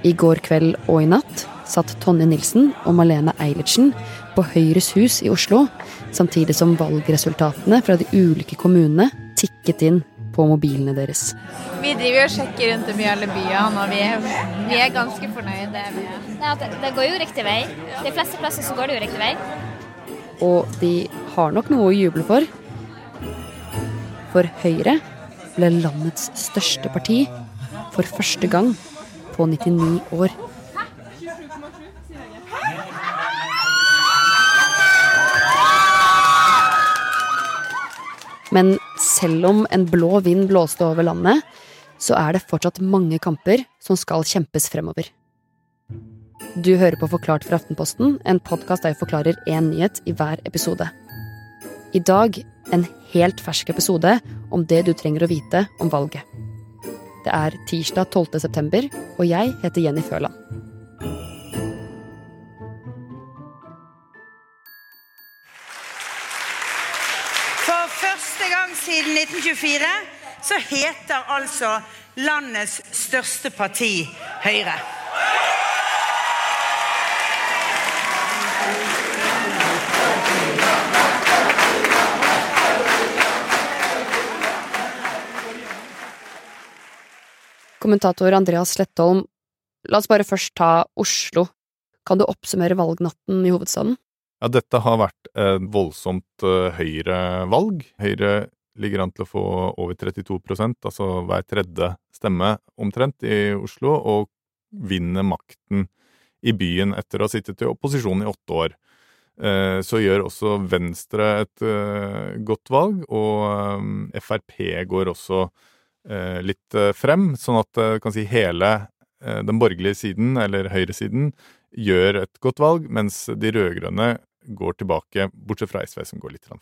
I går kveld og i natt satt Tonje Nilsen og Malene Eilertsen på Høyres hus i Oslo, samtidig som valgresultatene fra de ulike kommunene tikket inn på mobilene deres. Vi driver og sjekker rundt om i alle byene, og vi er, vi er ganske fornøyde. Det, det går jo riktig vei. De fleste plasser så går det jo riktig vei. Og de har nok noe å juble for. For Høyre ble landets største parti for første gang på 99 år. Men selv om en blå vind blåste over landet, så er det fortsatt mange kamper som skal kjempes fremover. Du hører på Forklart fra Aftenposten, en podkast der jeg forklarer én nyhet i hver episode. I dag en helt fersk episode om det du trenger å vite om valget. Det er tirsdag 12. september, og jeg heter Jenny Føland. For første gang siden 1924 så heter altså landets største parti Høyre. Kommentator Andreas Slettholm, la oss bare først ta Oslo. Kan du oppsummere valgnatten i hovedstaden? Ja, dette har vært et voldsomt uh, Høyre-valg. Høyre ligger an til å få over 32% altså hver tredje stemme omtrent i Oslo, og vinner makten i byen etter å ha sittet i opposisjon i åtte år. Eh, så gjør også Venstre et eh, godt valg, og eh, Frp går også litt frem, sånn at kan si hele den borgerlige siden, eller høyresiden, gjør et godt valg, mens de rød-grønne går tilbake, bortsett fra SV, som går litt fram.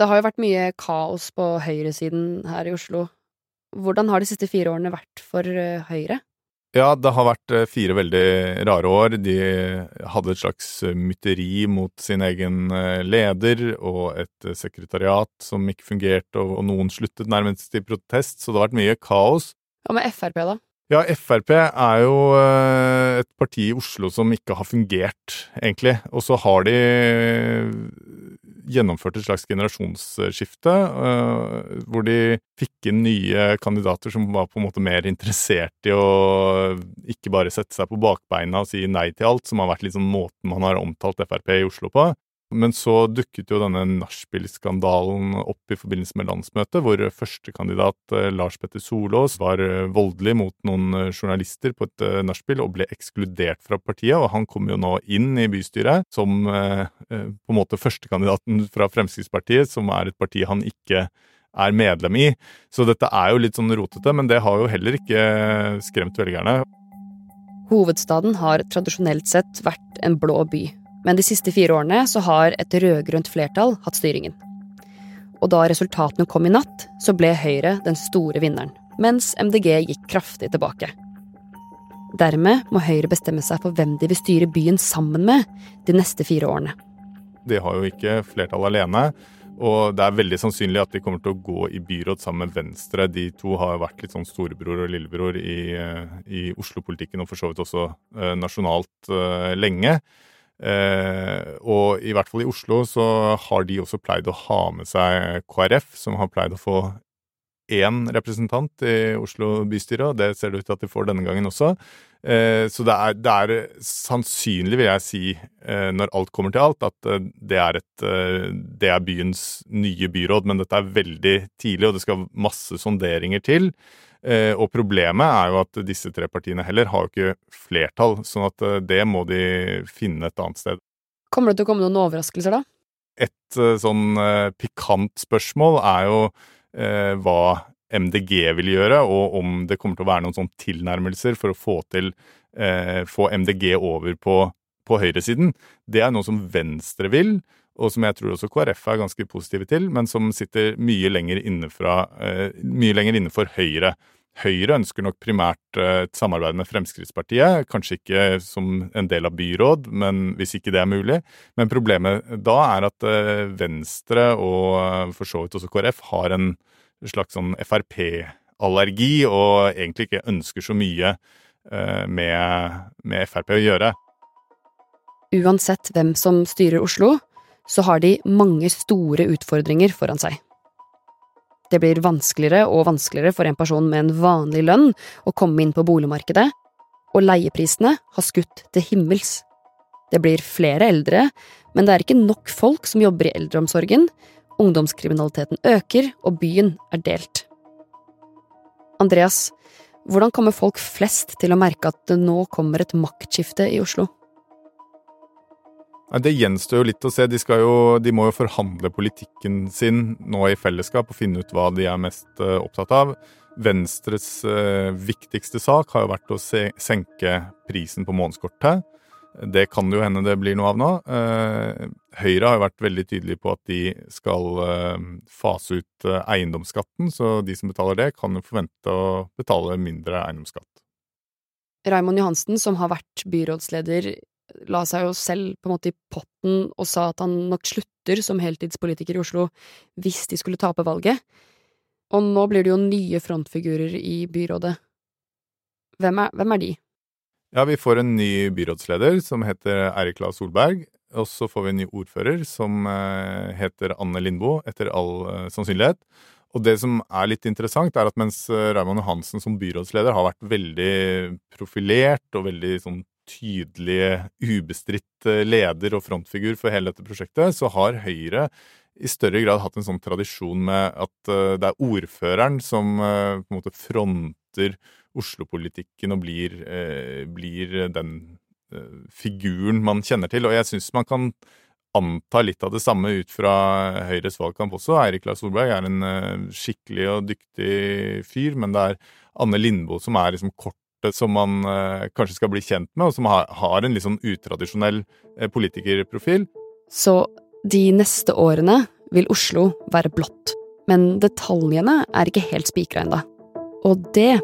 Det har jo vært mye kaos på høyresiden her i Oslo. Hvordan har de siste fire årene vært for eh, Høyre? Ja, det har vært eh, fire veldig rare år. De hadde et slags eh, mytteri mot sin egen leder og et sekretariat som ikke fungerte, og noen sluttet nærmest i protest, så det har vært mye kaos. Hva med Frp, da? Ja, Frp er jo et parti i Oslo som ikke har fungert, egentlig. Og så har de gjennomført et slags generasjonsskifte, uh, hvor de fikk inn nye kandidater som var på en måte mer interessert i å ikke bare sette seg på bakbeina og si nei til alt, som har vært liksom måten man har omtalt Frp i Oslo på. Men så dukket jo denne nachspiel-skandalen opp i forbindelse med landsmøtet, hvor førstekandidat eh, Lars Petter Solås var eh, voldelig mot noen eh, journalister på et nachspiel og ble ekskludert fra partiet. Og han kom jo nå inn i bystyret som på en måte førstekandidaten fra Fremskrittspartiet, som er et parti han ikke er medlem i. Så dette er jo litt sånn rotete, men det har jo heller ikke skremt velgerne. Hovedstaden har tradisjonelt sett vært en blå by. Men de siste fire årene så har et rød-grønt flertall hatt styringen. Og da resultatene kom i natt, så ble Høyre den store vinneren, mens MDG gikk kraftig tilbake. Dermed må Høyre bestemme seg for hvem de vil styre byen sammen med de neste fire årene. De har jo ikke flertall alene, og det er veldig sannsynlig at de kommer til å gå i byråd sammen med Venstre. De to har vært litt sånn storebror og lillebror i, eh, i Oslo-politikken og for så vidt også eh, nasjonalt eh, lenge. Eh, og i hvert fall i Oslo så har de også pleid å ha med seg KrF, som har pleid å få én representant i Oslo bystyre, og det ser det ut til at de får denne gangen også. Eh, så det er, det er, sannsynlig, vil jeg si, eh, når alt kommer til alt, at eh, det er, et, eh, det er byens nye byråd. Men dette er veldig tidlig, og det skal masse sonderinger til. Eh, og problemet er jo at disse tre partiene heller har jo ikke flertall, sånn at eh, det må de finne et annet sted. Kommer det til å komme noen overraskelser, da? Et eh, sånn pikant spørsmål er jo eh, hva MDG vil gjøre, og om det kommer til å være noen sånn tilnærmelser for å få til eh, få MDG over på, på høyresiden. Det er noe som Venstre vil og som jeg tror også KrF er ganske positive til, men som sitter mye lenger, innefra, eh, mye lenger innenfor Høyre. Høyre ønsker nok primært eh, et samarbeid med Fremskrittspartiet, kanskje ikke som en del av byråd, men hvis ikke det er mulig. Men problemet da er at eh, Venstre og for så vidt også KrF har en slags sånn Frp allergi og egentlig ikke ønsker så mye med, med Frp å gjøre. Uansett hvem som styrer Oslo, så har de mange store utfordringer foran seg. Det blir vanskeligere og vanskeligere for en person med en vanlig lønn å komme inn på boligmarkedet, og leieprisene har skutt til himmels. Det blir flere eldre, men det er ikke nok folk som jobber i eldreomsorgen, ungdomskriminaliteten øker, og byen er delt. Andreas, hvordan kommer folk flest til å merke at det nå kommer et maktskifte i Oslo? Det gjenstår jo litt å se. De, jo, de, må jo forhandle politikken sin nå i fellesskap og finne ut hva de er mest uh, opptatt av. Venstres uh, viktigste sak har jo vært å se, senke prisen på månedskortet. Det kan jo hende det blir noe av nå. Uh, Høyre har jo vært veldig tydelig på at de skal fase ut eiendomsskatten, så de som betaler det, kan jo forvente å betale mindre eiendomsskatt. Raymond Johansen, som har vært byrådsleder la seg jo selv på en måte i potten og sa at han nok slutter som heltidspolitiker i Oslo hvis de skulle tape valget. Og nå blir det jo nye frontfigurer i byrådet. Hvem er, hvem er de? Ja, vi får en ny byrådsleder som heter Eirik La Solberg. Og så får vi en ny ordfører som eh, heter Anne Lindboe, etter all eh, sannsynlighet. Og det som er litt interessant, er at mens eh, Raymond Johansen som byrådsleder har vært veldig profilert og veldig sånn tydelige, ubestridt eh, leder og frontfigur for hele dette prosjektet, så har Høyre i større grad hatt en sånn tradisjon med at eh, det er ordføreren som eh, på en måte fronter Oslo-politikken og blir, blir den figuren man kjenner til. Og jeg syns man kan anta litt av det samme ut fra Høyres valgkamp også. Eirik Lars Solberg er en skikkelig og dyktig fyr, men det er Anne Lindboe som er liksom kort som man eh, kanskje skal bli kjent med, og som har, har en litt sånn utradisjonell eh, politikerprofil. Så de neste årene vil Oslo være blått, men detaljene er ikke helt spikra ennå. Og det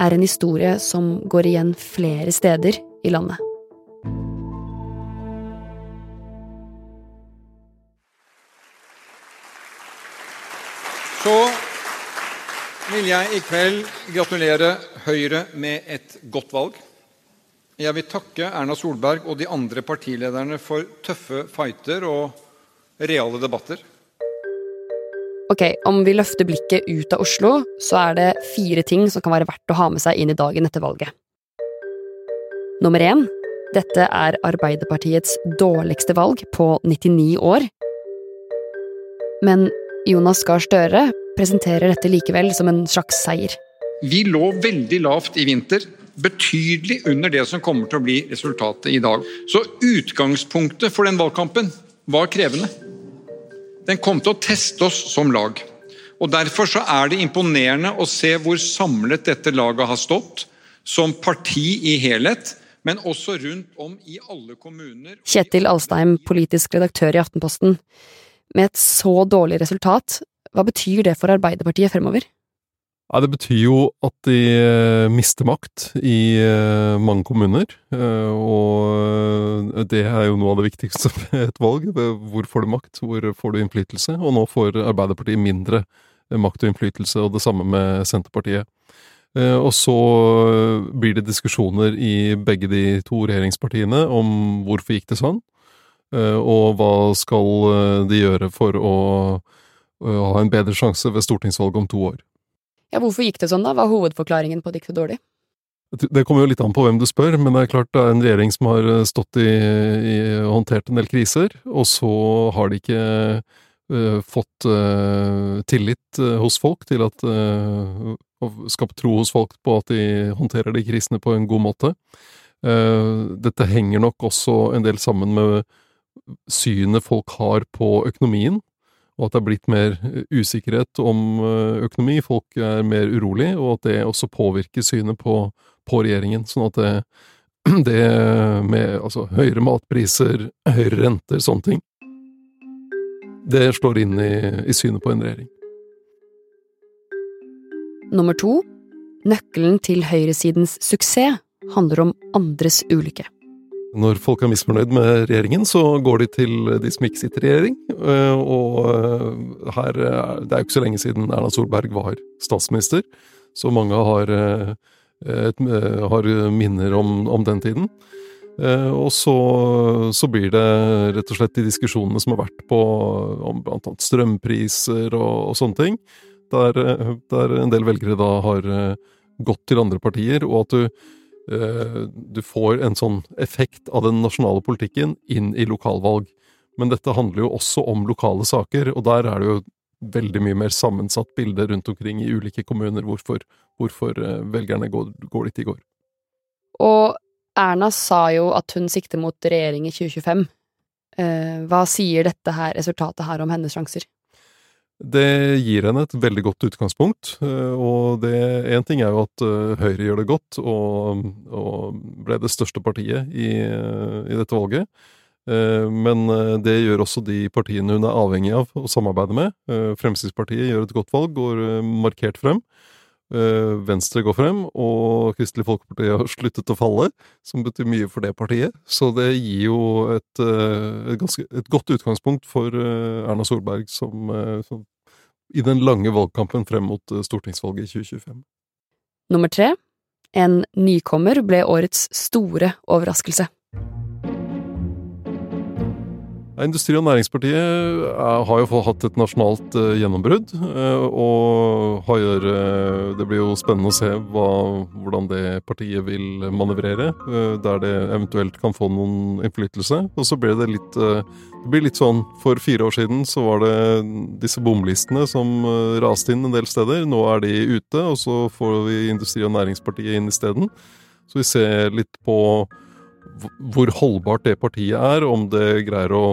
er en historie som går igjen flere steder i landet. Så vil jeg i kveld gratulere Høyre med et godt valg. Jeg vil takke Erna Solberg og de andre partilederne for tøffe fighter og reale debatter. Ok, Om vi løfter blikket ut av Oslo, så er det fire ting som kan være verdt å ha med seg inn i dagen etter valget. Nummer én. Dette er Arbeiderpartiets dårligste valg på 99 år. Men Jonas Gahr Støre presenterer dette likevel som en slags seier. Vi lå veldig lavt i vinter, betydelig under det som kommer til å bli resultatet i dag. Så utgangspunktet for den valgkampen var krevende. Den kom til å teste oss som lag. Og Derfor så er det imponerende å se hvor samlet dette laget har stått, som parti i helhet, men også rundt om i alle kommuner. Kjetil Alstheim, politisk redaktør i Aftenposten. Med et så dårlig resultat, hva betyr det for Arbeiderpartiet fremover? Ja, Det betyr jo at de eh, mister makt i eh, mange kommuner. Eh, og det er jo noe av det viktigste ved et valg. Hvor får du makt, hvor får du innflytelse? Og nå får Arbeiderpartiet mindre makt og innflytelse, og det samme med Senterpartiet. Og så blir det diskusjoner i begge de to regjeringspartiene om hvorfor gikk det sånn, og hva skal de gjøre for å ha en bedre sjanse ved stortingsvalget om to år. Ja, hvorfor gikk det sånn, da? Hva er hovedforklaringen på at det gikk så dårlig? Det kommer jo litt an på hvem du spør, men det er klart det er en regjering som har eh, stått i, i håndtert en del kriser, og så har de ikke uh, fått uh, tillit uh, hos folk til at Og skapt tro hos folk på at de håndterer de krisene på en god måte. dette henger nok også en del sammen med synet folk har på økonomien og at det er blitt mer eh, usikkerhet om eh, økonomi. Folk er mer urolig, og at det også påvirker synet på, på regjeringen. Sånn at det, det med altså, høyere matpriser, høyere renter, sånne ting, det slår inn i, i synet på en regjering. Nummer to. Nøkkelen til høyresidens suksess handler om andres ulykke. Når folk er misfornøyd med regjeringen, så går de til de som ikke sitter i regjering. Eh, og eh, her Det er jo ikke så lenge siden Erna Solberg var statsminister. Så mange har, eh, et, eh, har minner om, om, den tiden. Eh, og så, så, blir det rett og slett de diskusjonene som har vært på om bl.a. strømpriser og, og sånne ting, der, der, en del velgere da har gått til andre partier, og at du, du får en sånn effekt av den nasjonale politikken inn i lokalvalg. Men dette handler jo også om lokale saker, og der er det jo veldig mye mer sammensatt bilde rundt omkring i ulike kommuner hvorfor, hvorfor eh, velgerne går, går, dit de går. Og Erna sa jo at hun sikter mot regjering i 2025. Eh, hva sier dette her, resultatet her om hennes sjanser? Det gir henne et veldig godt utgangspunkt. Eh, og én ting er jo at Høyre gjør det godt, og, og ble det største partiet i, i dette valget. Eh, men eh, det gjør også de partiene hun er avhengig av å samarbeide med. Eh, Fremskrittspartiet gjør et godt valg, går markert frem. Venstre går frem, og Kristelig Folkeparti har sluttet å falle, som betyr mye for det partiet. Så det gir jo et, et, ganske, et godt utgangspunkt for Erna Solberg som, som, i den lange valgkampen frem mot stortingsvalget i 2025. Nummer tre. En nykommer ble årets store overraskelse. Industri- og Næringspartiet eh, har jo hatt et nasjonalt eh, gjennombrudd. Eh, og har, det blir jo spennende å se hva, hvordan det partiet vil manøvrere. Der det eventuelt kan få noen innflytelse. Og så blir det litt Det blir litt sånn For fire år siden så var det disse bomlistene som raste inn en del steder. Nå er de ute, og så får vi Industri- og Næringspartiet inn isteden. Så vi ser litt på hvor holdbart det partiet er, om det greier å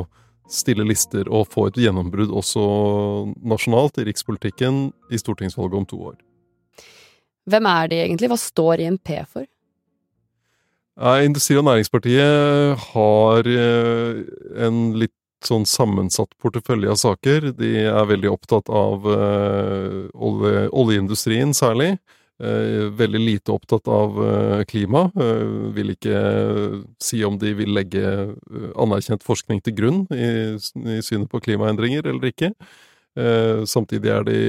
stille lister og få et gjennombrudd også nasjonalt i rikspolitikken i stortingsvalget om to år. Hvem er de egentlig? Hva står INP for? Industri- og Næringspartiet har eh, en litt sånn sammensatt portefølje av saker. De er veldig opptatt av eh, olje, oljeindustrien særlig. Eh, veldig lite opptatt av eh, klima. Eh, vil ikke si om de vil legge anerkjent forskning til grunn i, i synet på klimaendringer eller ikke. Samtidig er de,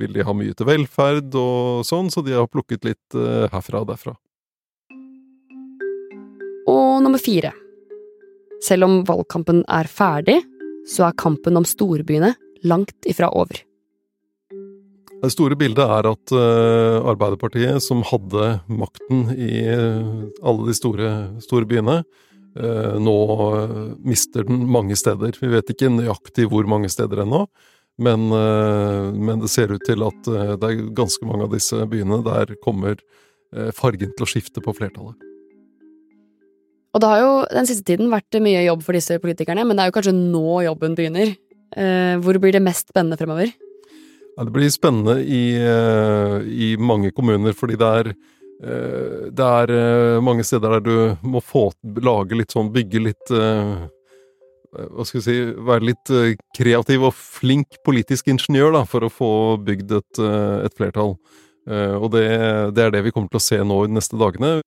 vil de ha mye til velferd og sånn, så de har plukket litt herfra og derfra. Og nummer fire. Selv om valgkampen er ferdig, så er kampen om storbyene langt ifra over. Det store bildet er at uh, Arbeiderpartiet, som hadde makten i uh, alle de store, store byene, uh, nå mister den mange steder. Vi vet ikke nøyaktig hvor mange steder ennå, men, men, det ser ut til at det er ganske mange av disse byene der kommer fargen til å skifte på flertallet. Og det har jo den siste tiden vært mye jobb for disse politikerne, men det er jo kanskje nå jobben begynner. Hvor blir det mest spennende fremover? Det blir spennende i, eh, i, mange kommuner, fordi det er, eh, det er eh, mange steder der du må få lage litt sånn, bygge litt Hva skal vi si Være litt kreativ og flink politisk ingeniør da, for å få bygd et, et flertall. Og det, det, er det vi kommer til å se nå de neste dagene.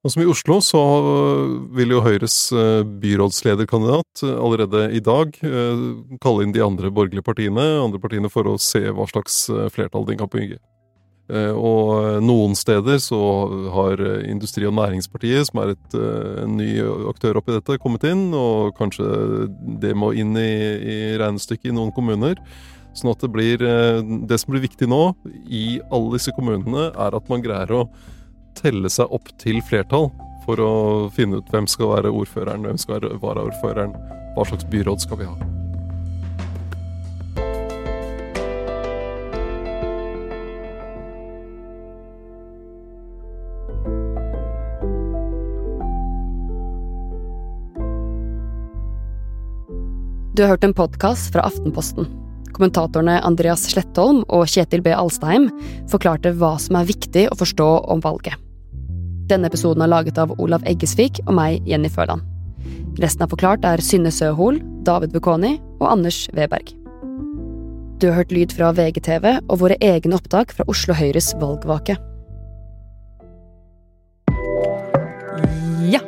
Og som i Oslo så vil jo Høyres eh, byrådslederkandidat eh, allerede i dag eh, kalle inn de andre borgerlige partiene, andre partiene for å se hva slags flertall de kan bygge. Og noen steder så har Industri- og Næringspartiet, som er et, en ny aktør oppi dette, kommet inn, og kanskje det må inn i, i regnestykket i noen kommuner. Sånn at det blir Det som blir viktig nå, i alle disse kommunene, er at man greier å telle seg opp til flertall for å finne ut hvem skal være ordføreren, hvem skal være varaordføreren, hva slags byråd skal vi ha. Du har hørt en podkast fra Aftenposten. Kommentatorene Andreas Slettholm og Kjetil B. Alstheim forklarte hva som er viktig å forstå om valget. Denne episoden er laget av Olav Eggesvik og meg, Jenny Føland. Resten av Forklart er Synne Søhol, David Bukoni og Anders Weberg. Du har hørt lyd fra VGTV og våre egne opptak fra Oslo Høyres valgvake. Ja!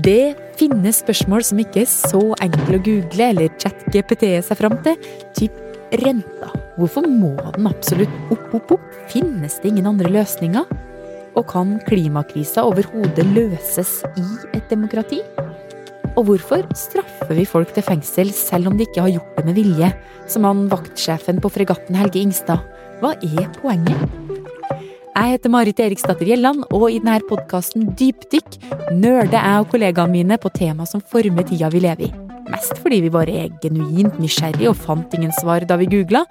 Det finnes spørsmål som ikke er så enkle å google eller chat-GPT seg fram til. Typ renta. Hvorfor må den absolutt opp, opp, opp? Finnes det ingen andre løsninger? Og kan klimakrisa overhodet løses i et demokrati? Og hvorfor straffer vi folk til fengsel selv om de ikke har gjort det med vilje, som han vaktsjefen på fregatten Helge Ingstad? Hva er poenget? Jeg heter Marit Eriksdatter Gjelland, og i denne podkasten Dypdykk nerder jeg og kollegaene mine på tema som former tida vi lever i. Mest fordi vi bare er genuint nysgjerrige og fant ingen svar da vi googla,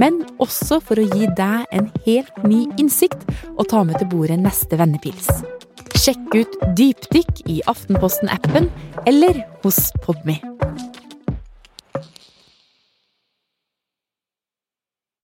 men også for å gi deg en helt ny innsikt og ta med til bordet neste vennepils. Sjekk ut Dypdykk i Aftenposten-appen eller hos Podme.